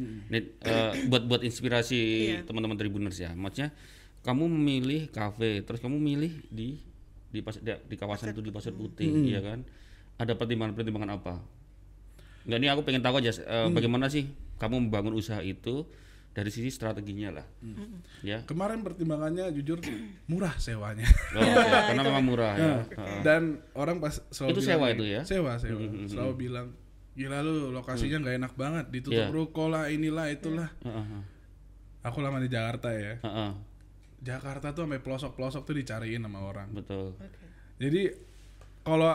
Ini, eh, buat buat inspirasi Iya. teman-teman tribuners ya. Maksudnya kamu memilih kafe, terus kamu milih di di pas, di, di kawasan itu di Pasir Putih, ya kan? Ada pertimbangan-pertimbangan apa? Enggak ini aku pengen tahu aja eh, bagaimana sih kamu membangun usaha itu dari sisi strateginya lah. Ya. Kemarin pertimbangannya jujur murah sewanya. Oh, ya, karena memang murah ya. Heeh. Dan orang pas selalu Itu bilang sewa itu ya? Sewa, sewa. Selalu bilang, gila lu lokasinya nggak enak banget, ditutup Iya. ruko lah, inilah itulah. Heeh, heeh. Aku lama di Jakarta ya. Heeh, Jakarta tuh sampai pelosok-pelosok tuh dicariin sama orang. betul. Jadi kalau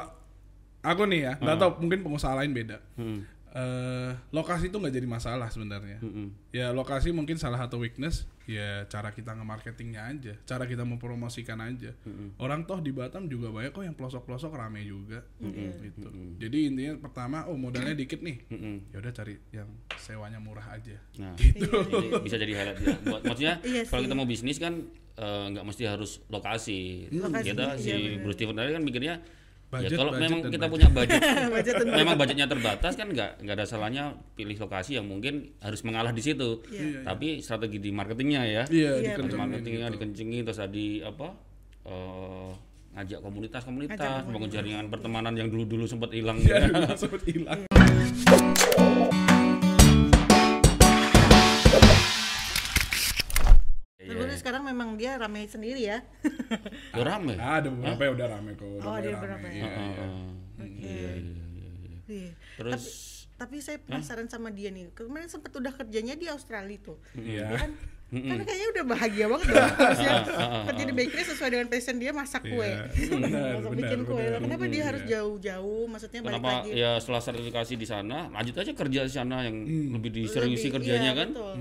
aku nih ya, nggak tahu mungkin pengusaha lain beda. Hmm, Eh, lokasi itu nggak jadi masalah sebenarnya. hmm, Ya lokasi mungkin salah satu weakness ya cara kita nge-marketingnya aja, cara kita mempromosikan aja. Orang toh di Batam juga banyak kok yang pelosok-pelosok rame juga gitu. Jadi intinya pertama oh modalnya dikit nih. hmm. Ya udah cari yang sewanya murah aja. Nah, Gitu. ini bisa jadi highlight ya. Buat, maksudnya Iya kalau kita mau bisnis kan eh, nggak mesti harus lokasi. Lokasi, Kita si iya. Bruce Steven tadi kan mikirnya ya Budget, kalau budget, memang kita budget. punya budget, memang budgetnya terbatas kan nggak nggak ada salahnya pilih lokasi yang mungkin harus mengalah di situ. Iya. Tapi strategi di marketingnya ya, Iya, Iya, di marketingnya gitu. dikencengin terus tadi apa? eh, ngajak komunitas-komunitas, bangun jaringan pertemanan yang dulu-dulu sempat hilang. Iya, ya. dulu sempet hilang. Iya. Memang dia ramai sendiri ya. Ya rame. Ada beberapa yang udah rame kok, udah Oh, ada rame. beberapa ya. Iya, iya. Iya, iya, iya, iya. Iya. Terus Tapi saya penasaran sama dia nih. Kemarin sempat udah kerjanya di Australia tuh. Iya. Kan, kan kayaknya udah bahagia banget dong. Harusnya kerja di bakery sesuai dengan passion dia masak kue. Iya, benar, Masak benar, bikin kue. benar. Kenapa dia Iya. harus jauh-jauh? Maksudnya balik Kenapa lagi. ya setelah sertifikasi di sana lanjut aja kerja di sana yang lebih diseriusi Lebih- kerjanya iya, kan? betul.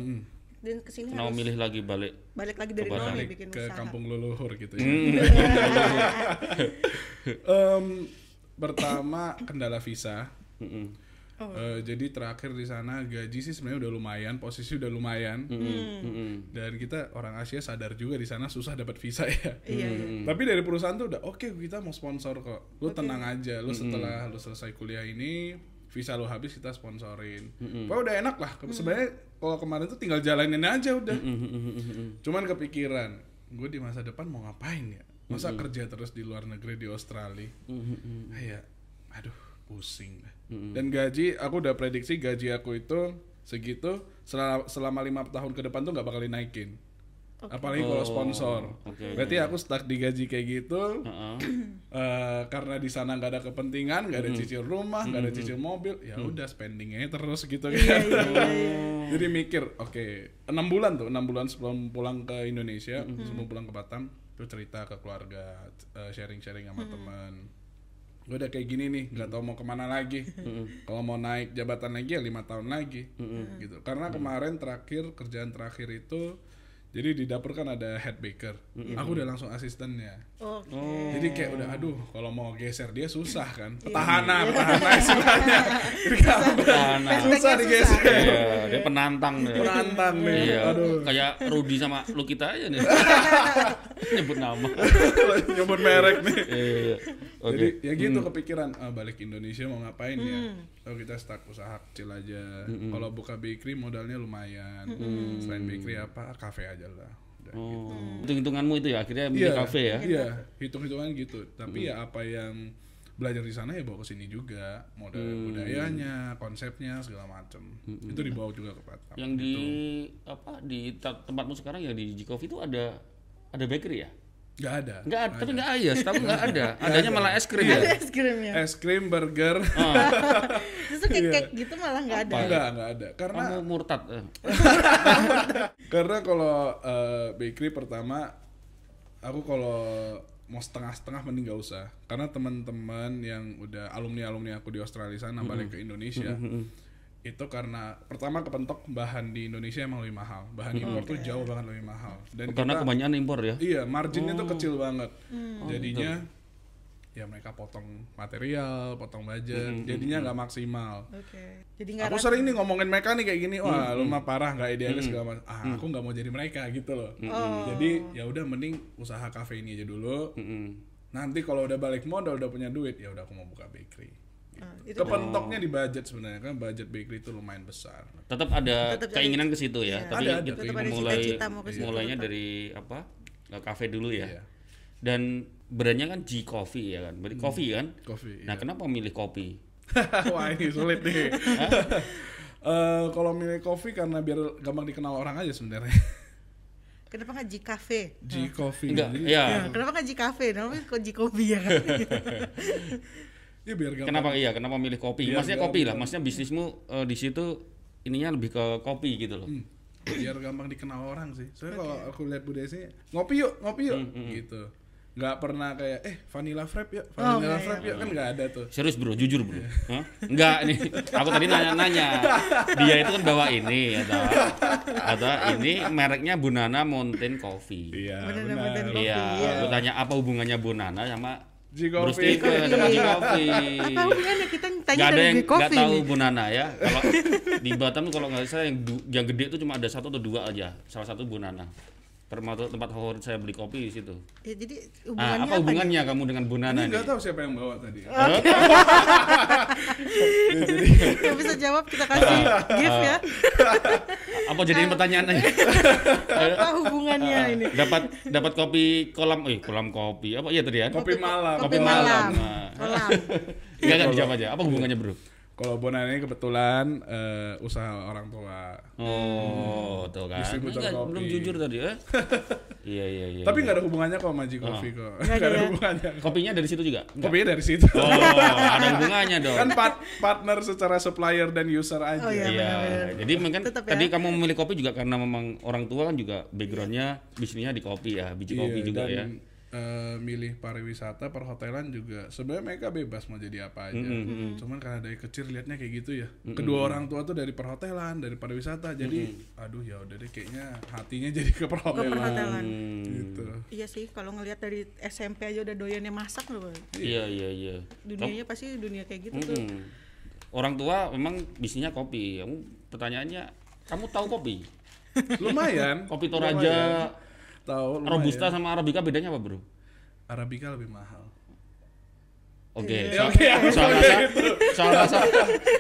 Dan ke sini Kenapa harus milih lagi balik? balik lagi dari nol nih bikin ke usaha. kampung leluhur gitu ya. Hmm. Em, pertama kendala visa. Oh. Eh, jadi terakhir di sana gaji sih sebenarnya udah lumayan, posisi udah lumayan. Mm-mm. Dan kita orang Asia sadar juga di sana susah dapat visa ya. Iya, iya. Tapi dari perusahaan tuh udah oke kita mau sponsor kok. Lu tenang aja. Lu setelah lu selesai kuliah ini visa lu habis kita sponsorin. Pokoknya udah enak lah. Sebenarnya kalau kemarin tuh tinggal jalanin aja udah. Cuman kepikiran, gue di masa depan mau ngapain ya? Masa kerja terus di luar negeri di Australia? Kayak, aduh, pusing. Dan gaji, aku udah prediksi gaji aku itu segitu selama, selama lima tahun ke depan tuh nggak bakal dinaikin. Apalagi kalau Oh, sponsor. oke, Berarti aku stuck di gaji kayak gitu. Heeh. eh, karena di sana nggak ada kepentingan, nggak ada cicil rumah, nggak ada cicil mobil, ya udah spendingnya terus gitu kan. Jadi mikir, oke, enam bulan tuh, enam bulan sebelum pulang ke Indonesia, sebelum pulang ke Batam, tuh cerita ke keluarga, eh, sharing-sharing sama teman. Gue udah kayak gini nih, nggak tahu mau ke mana lagi. Kalau mau naik jabatan lagi ya lima tahun lagi, gitu. Karena kemarin terakhir kerjaan terakhir itu, jadi di dapur kan ada head baker. Aku udah langsung asistennya. Oke. Jadi kayak udah aduh kalau mau geser dia susah kan. Petahana, petahana istilahnya. Jadi kan Petahana. susah digeser. Iya, dia penantang nih. Penantang nih. Iya, Aduh. kayak Rudi sama lu kita aja nih. Nyebut nama. Nyebut merek nih. Iya. Oke. Jadi ya gitu kepikiran ah, balik Indonesia mau ngapain ya? Kalau kita start usaha kecil aja. Kalau buka bakery modalnya lumayan. Selain bakery apa? Kafe aja lah. Udah gitu. Oh. Hitung-hitunganmu itu ya akhirnya milih kafe ya. Iya, hitung-hitungan gitu. Tapi ya apa yang belajar di sana ya bawa ke sini juga, modal budayanya, konsepnya segala macem. Itu dibawa juga ke Batam. Yang di apa di tempatmu sekarang ya di Jikov itu ada ada bakery ya? Gak ada. Enggak ada, tapi enggak ada, setahu enggak ada. Adanya malah es krim ya. Es krimnya. Es krim, burger, Justru kayak cake gitu malah nggak ada. enggak, enggak ada. Karena Kamu murtad. eh. karena kalau eh, bakery pertama aku kalau mau setengah-setengah mending gak usah. Karena teman-teman yang udah alumni-alumni aku di Australia sana balik ke Indonesia itu karena pertama kepentok bahan di Indonesia emang lebih mahal. Bahan impor tuh jauh banget lebih mahal. Dan Karena kita- kebanyakan impor ya. Iya, marginnya tuh kecil banget. Jadinya ya mereka potong material, potong budget, jadinya nggak maksimal. Oke. Jadi nggak Aku sering nih ngomongin mereka nih kayak gini, wah lu mah parah nggak idealis segala macam. Ah, aku nggak mau jadi mereka gitu loh. Jadi ya udah mending usaha kafe ini aja dulu. Mm-mm. Nanti kalau udah balik modal udah punya duit, ya udah aku mau buka bakery. Ah, itu Kepentoknya di budget sebenarnya kan budget bakery itu lumayan besar. Tetap ada Tetap keinginan ke situ ya. Iya. Tapi Ada, ada. kita Tetap ada memulai cita-cita mau ke situ mulainya tetap. dari apa? eh, Cafe dulu ya. Iya. Dan brandnya kan G Coffee ya kan. Hmm. Berarti coffee kan? Coffee. Nah, kenapa milih kopi? Wah ini sulit nih. Eh, kalau milih kopi karena biar gampang dikenal orang aja sebenarnya. Kenapa nggak G Cafe? G Coffee. Enggak, ya. Ya, kenapa nggak G Cafe? Namanya kok G Coffee ya kan? Ya biar gampang. Kenapa iya? Kenapa milih kopi? Biar Maksudnya nggak- kopi lah. Maksudnya bisnismu eh, di situ ininya lebih ke kopi gitu loh. Hmm, biar gampang dikenal orang sih. Soalnya kalau aku lihat budaya sini, ngopi yuk, ngopi yuk, Hmm, gitu. Nggak pernah kayak eh vanilla frappe yuk, Oh, vanilla nggak, frappe yuk kan nggak ada tuh. Serius bro, jujur bro. Hah? Enggak nih, aku tadi nanya-nanya. Dia itu kan bawa ini, atau atau ini mereknya Bunana Mountain Coffee. Iya, benar. Iya, Iya. aku tanya apa hubungannya Bunana sama G Bruce Coffee. Tickle sama G Coffee. Apa hubungannya kita tanya Gak ada dari yang nggak tahu nih? Bunana ya. Kalau di Batam kalau nggak salah yang yang gede itu cuma ada satu atau dua aja. Salah satu Bunana. Termasuk tempat favorit saya beli kopi di situ. Ya, jadi Ah, hubungannya apa hubungannya kamu dengan Bunana Ini nih? nggak tahu siapa yang bawa tadi. Yang bisa jawab kita kasih gift ya. Apa jadiin pertanyaan aja? Apa hubungannya ini? dapat dapat kopi kolam eh kolam kopi apa iya tadi ya Kopi malam. Kopi malam. Kolam. Enggak enggak dijawab aja apa hubungannya bro Kalau Bonana ini kebetulan eh, usaha orang tua. oh tuh kan Distributor Enggak, kopi. belum jujur tadi ya iya iya iya Tapi iya. nggak ada hubungannya kok sama G Coffee kok. Nggak ada ya? hubungannya. kopinya dari situ juga Enggak? Kopinya dari situ. oh ada hubungannya dong kan part- partner secara supplier dan user aja. Oh, iya. Iya, jadi mungkin Tetap ya. tadi kamu memilih kopi juga karena memang orang tua kan juga backgroundnya bisnisnya di kopi ya, biji kopi Iya, juga dan, ya. Eh, milih pariwisata perhotelan juga sebenarnya mereka bebas mau jadi apa aja cuman karena dari kecil liatnya kayak gitu ya kedua orang tua tuh dari perhotelan dari pariwisata jadi aduh ya udah deh kayaknya hatinya jadi ke Ke perhotelan perhotelan. gitu Iya sih, kalau ngelihat dari SMP aja udah doyannya masak loh. Iya iya iya. Dunianya pasti dunia kayak gitu tuh. Mm-mm. Orang tua memang bisnisnya kopi. Kamu pertanyaannya, kamu tahu kopi? lumayan Kopi lumayan. Tahu. Robusta sama Arabica bedanya apa bro? Arabica lebih mahal Oke, Ya, soal, oke, aku soal rasa, soal rasa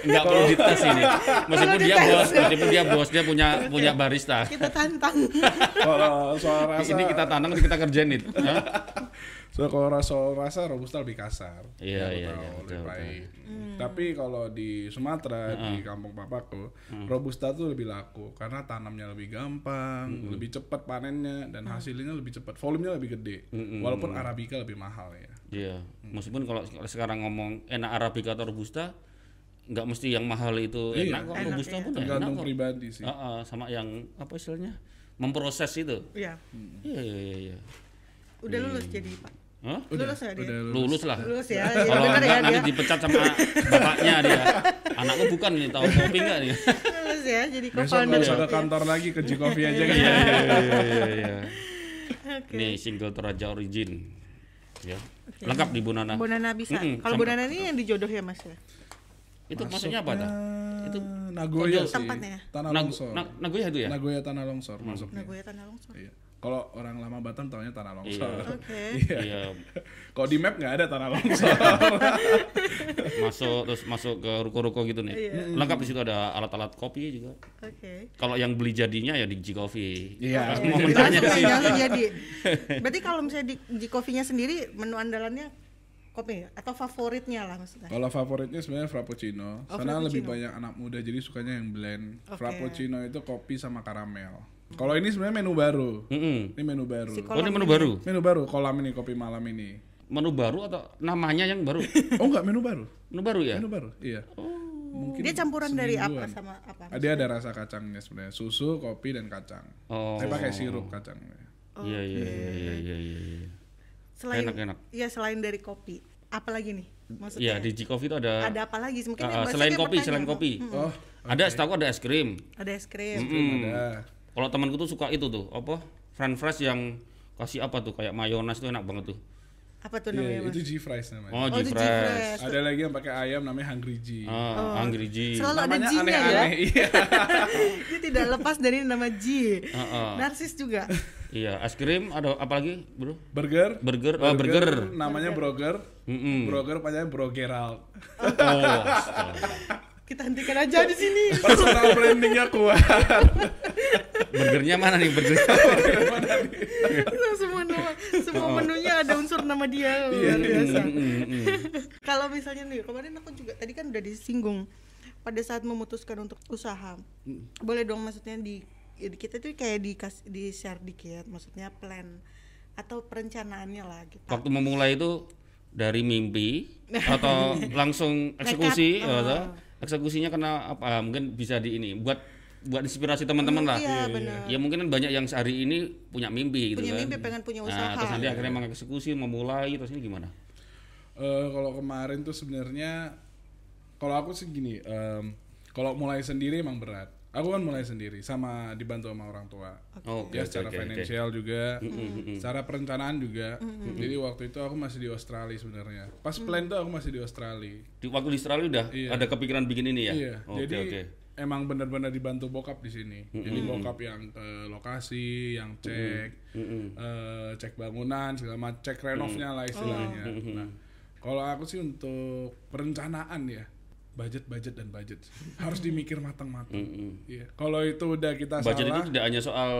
nggak perlu dites ini. Meskipun dia bos, meskipun dia bos, dia punya punya barista. Kita tantang. kalau soal rasa Ini kita tanam, nanti kita kerjain itu. So kalau rasa rasa robusta lebih kasar. Iya, iya, iya, lebih pahit. Tapi kalau di Sumatera di kampung papaku, robusta tuh lebih laku karena tanamnya lebih gampang, lebih cepat panennya dan hasilnya lebih cepat, volumenya lebih gede. Walaupun arabica lebih mahal ya. Iya, meskipun kalau sekarang ngomong enak Arabica atau Robusta, nggak mesti yang mahal itu Iya. enak kok. Enak, Robusta iya. pun enak Tergantung kok. pribadi sih. Ah, ah, sama yang apa istilahnya memproses itu. Iya. Iya iya iya. iya. Udah lulus jadi Pak. Hah? Lulus ya dia? udah lulus. Lulus lah. Lulus ya. Kalau enggak ya nanti dipecat sama bapaknya dia. Anakku bukan nih tahu kopi enggak nih? Lulus ya jadi Besok co-founder. nggak usah ke kantor lagi ke Coffee aja kan. Iya iya iya iya. iya. Oke. Nih single Toraja Origin. Ya. Lengkap di Bunana. Bonana bisa. Mm-mm, Kalau sama- Bonana ini yang dijodoh ya Mas ya? Itu maksudnya apa dah? Itu Nagoya sih. tempatnya. Tanah longsor. Nag- Nagoya itu ya? Nagoya tanah longsor masuknya. Nagoya Tanah Longsor. Iya. Kalau orang lama Batam taunya tanah longsor. Oke. Iya. Iya. Kalau di map nggak ada tanah longsor. masuk terus masuk ke ruko-ruko gitu nih. Iya. Lengkap di situ ada alat-alat kopi juga. Oke. Kalau yang beli jadinya ya di G Coffee. Iya. Mau Jadi mentanya langsung sih. jadi. Berarti kalau misalnya di, coffee-nya sendiri menu andalannya kopi ya? atau favoritnya lah maksudnya? Kalau favoritnya sebenarnya frappuccino. Oh, Karena lebih banyak anak muda jadi sukanya yang blend. Oke. Frappuccino itu kopi sama karamel. Kalau ini sebenarnya menu baru. Mm-mm. Ini menu baru. Si Oh ini menu baru. Menu baru kolam ini kopi malam ini. Menu baru atau namanya yang baru? Oh enggak menu baru. Menu baru ya? Menu baru. Iya. Mungkin Dia campuran dari apa sama apa? Ah, Dia ada rasa kacangnya sebenarnya. Susu, kopi dan kacang. Oh. Saya pakai sirup kacangnya. Iya iya iya iya iya. iya. Selain Enak, enak. Iya selain dari kopi, apa lagi nih? Iya Maksudnya di G Coffee itu ada, ada apa lagi? Mungkin Ah, ah, selain kopi, selain kopi. Hmm, Oh, Ada setahu ada es krim. Ada es krim. Mm-mm. ada. Kalau temanku tuh suka itu tuh apa? French fries yang kasih apa tuh kayak mayones tuh enak banget tuh. Apa tuh Iya, namanya, Mas? itu G fries namanya. Oh, Oh, G-Fresh. G-Fresh. Ada lagi yang pakai ayam namanya Hungry G. Ah, Angry G. Selalu ada G-nya ya. Iya. Dia tidak lepas dari nama G. Heeh. Narsis juga. Iya, es krim ada apa lagi, Bro? Burger. Burger, oh burger. Namanya Broger. Mm-mm. Broger panjangnya Bro Gerald. Oh. Kita hentikan aja di sini. Personal brandingnya kuat. burgernya mana nih burger? semua nama, semua menunya ada unsur nama dia Iya. luar biasa. Mm-mm. Kalau misalnya nih kemarin aku juga tadi kan udah disinggung pada saat memutuskan untuk usaha. Boleh dong maksudnya di ya di kita tuh kayak di di share dikit maksudnya plan atau perencanaannya lah gitu. Waktu memulai itu dari mimpi atau langsung eksekusi Nekat, atau eksekusinya karena apa? Mungkin bisa di ini buat buat inspirasi teman-teman lah. Iya benar. Ya mungkin kan banyak yang sehari ini punya mimpi gitu Punya kan. mimpi pengen punya Nah, usaha. terus nanti akhirnya mengeksekusi, memulai terus ini gimana? Eh, kalau kemarin tuh sebenarnya kalau aku sih gini, em, kalau mulai sendiri emang berat. Aku kan mulai sendiri sama dibantu sama orang tua. Oke, ya oke, secara oke, oke. finansial juga, secara perencanaan juga. Jadi waktu itu aku masih di Australia sebenarnya. Pas plan tuh aku masih di Australia. Di waktu di Australia udah Iya. ada kepikiran bikin ini ya? Iya. Oke, Jadi oke. emang benar-benar dibantu bokap di sini. Jadi bokap yang ke lokasi, yang cek, eh, cek bangunan, segala macam, cek renovnya lah istilahnya. Nah, kalau aku sih untuk perencanaan ya, budget, budget dan budget harus dimikir matang-matang. Iya. Kalau itu udah kita Budget salah, itu tidak hanya soal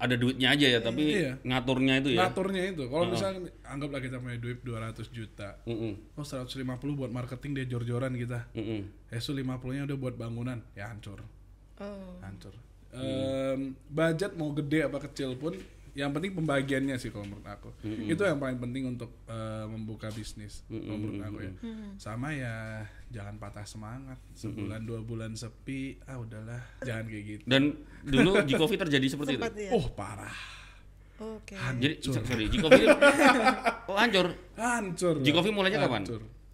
ada duitnya aja ya, tapi Iya. ngaturnya itu ya. ngaturnya itu. Kalau misalnya anggaplah kita punya duit 200 juta, Mm-mm, oh 150 buat marketing dia jor-joran kita. mm-mm. Esu 50-nya udah buat bangunan, ya hancur. Oh. hancur. Em, budget mau gede apa kecil pun, yang penting pembagiannya sih kalau menurut aku. Itu yang paling penting untuk eh, membuka bisnis, kalau menurut aku ya. Sama ya jangan patah semangat. Sebulan dua bulan sepi, ah udahlah, jangan kayak gitu. Dan dulu Coffee terjadi seperti itu. Sempat ya. Oh parah, Oke. Jadi so- sorry, G Coffee oh hancur. hancur. Coffee mulainya kapan?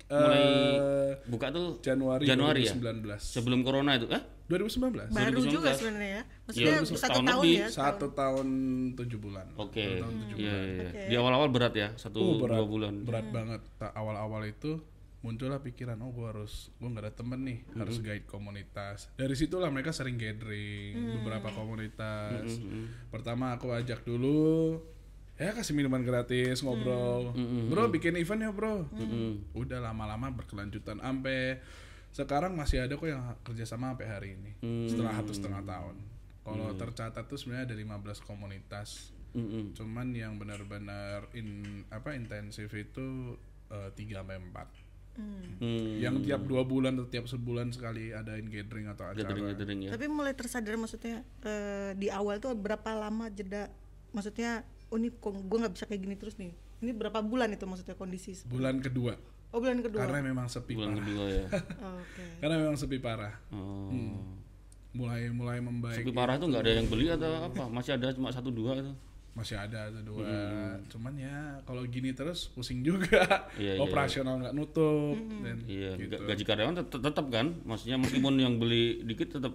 Mulai Eh, buka tuh Januari, Januari ya? 2019. sebelum corona itu. Eh? 2019. Baru 2019. juga sebenarnya ya. Maksudnya Iya, satu tahun lebih. ya. Satu tahun tujuh bulan. Oke. Satu tahun tujuh Iya, bulan. iya, iya. Oke. Di awal-awal berat ya, satu Oh, berat, dua bulan. berat banget Ta- awal-awal itu muncullah pikiran oh gue harus gue nggak ada temen nih harus guide komunitas dari situlah mereka sering gathering beberapa komunitas pertama aku ajak dulu ya kasih minuman gratis ngobrol. Bro bikin event ya bro. Udah lama-lama berkelanjutan sampai sekarang masih ada kok yang kerja sama sampai hari ini. Setelah satu setengah tahun. Kalau tercatat tuh sebenarnya ada 15 komunitas. Mm-mm. cuman yang benar-benar in apa intensif itu eh, tiga sampai empat. Hmm. yang tiap dua bulan atau tiap sebulan sekali adain gathering atau acara. Gathering-gathering ya. Tapi mulai tersadar maksudnya eh, di awal tuh berapa lama jeda? Maksudnya oh ini kok gue nggak bisa kayak gini terus nih. Ini berapa bulan itu maksudnya kondisi? bulan kedua Oh bulan kedua. karena memang sepi Bulan parah kedua ya. Oh, Oke. karena memang sepi parah Oh. mulai mulai membaik Sepi parah itu nggak ada yang beli atau apa? Masih ada cuma satu dua itu. masih ada ada dua cuman ya kalau gini terus pusing juga Iya, iya, operasional nggak nutup dan Iya, gitu. ga- gaji karyawan tet- tetap kan? Maksudnya meskipun yang beli dikit tetap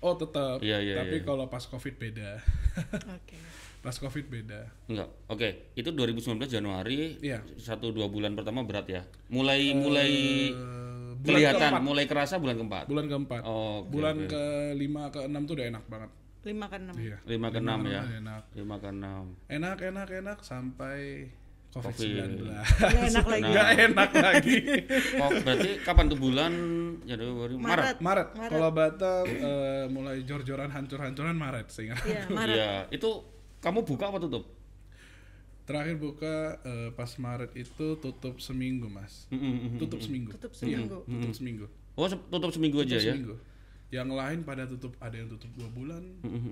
oh tetap Iya, iya, tapi iya. kalau pas covid beda Oke. Pas covid beda enggak. Oke, itu 2019 Januari. Iya. Satu dua bulan pertama berat ya. Mulai mulai Eh, bulan kelihatan, keempat. mulai kerasa bulan keempat. bulan keempat Oh, oke, bulan oke. ke lima ke enam tuh udah enak banget Lima ke enam. iya lima ke enam ya. enak Lima ke enam. enak enak enak sampai covid. 19 Nggak enak lagi. nggak enak lagi Oh, berarti kapan tuh bulan? Januari, Maret. Maret kalau Batam eh, mulai jor-joran hancur-hancuran Maret seingat Iya, Maret. Iya, itu kamu buka apa tutup? terakhir buka eh, pas Maret itu tutup seminggu mas Mm, mm, mm, tutup mm. seminggu Tutup seminggu. Iya, tutup seminggu Oh, se- tutup seminggu aja tutup ya. seminggu yang lain pada tutup ada yang tutup dua bulan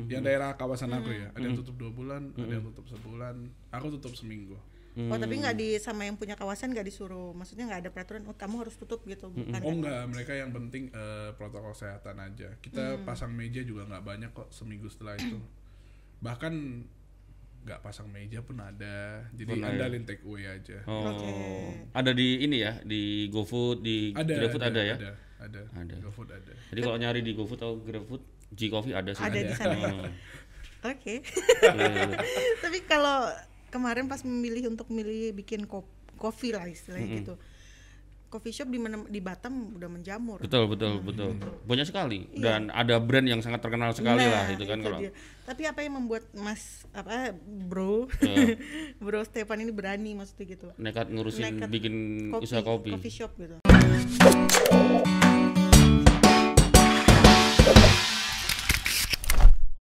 yang daerah kawasan aku ya ada yang tutup dua bulan ada yang tutup sebulan aku tutup seminggu Oh tapi nggak di sama yang punya kawasan nggak disuruh, maksudnya nggak ada peraturan. Oh kamu harus tutup gitu, bukan? Oh enggak, mereka yang penting eh, protokol kesehatan aja. Kita pasang meja juga nggak banyak kok seminggu setelah itu. Bahkan nggak pasang meja pun ada. Jadi ya? andalin take away aja. Oh. Oke. Ada di ini ya, di GoFood, di Ada, GrabFood ada, ya. Ada, ada. Ada. GoFood ada. Jadi kalau nyari di GoFood atau GrabFood, G Coffee ada sih. Ada di sana. Oh. Oke. Iya, iya. tapi kalau kemarin pas memilih untuk milih bikin kop- coffee lah istilahnya gitu coffee shop di mana di Batam udah menjamur Betul, betul, betul. Banyak sekali dan ada brand yang sangat terkenal sekali Nah, lah itu kan kalau dia. Tapi apa yang membuat Mas apa Bro Iya. Bro Stefan ini berani maksudnya gitu. nekat ngurusin Nekat bikin usaha kopi. Coffee shop gitu.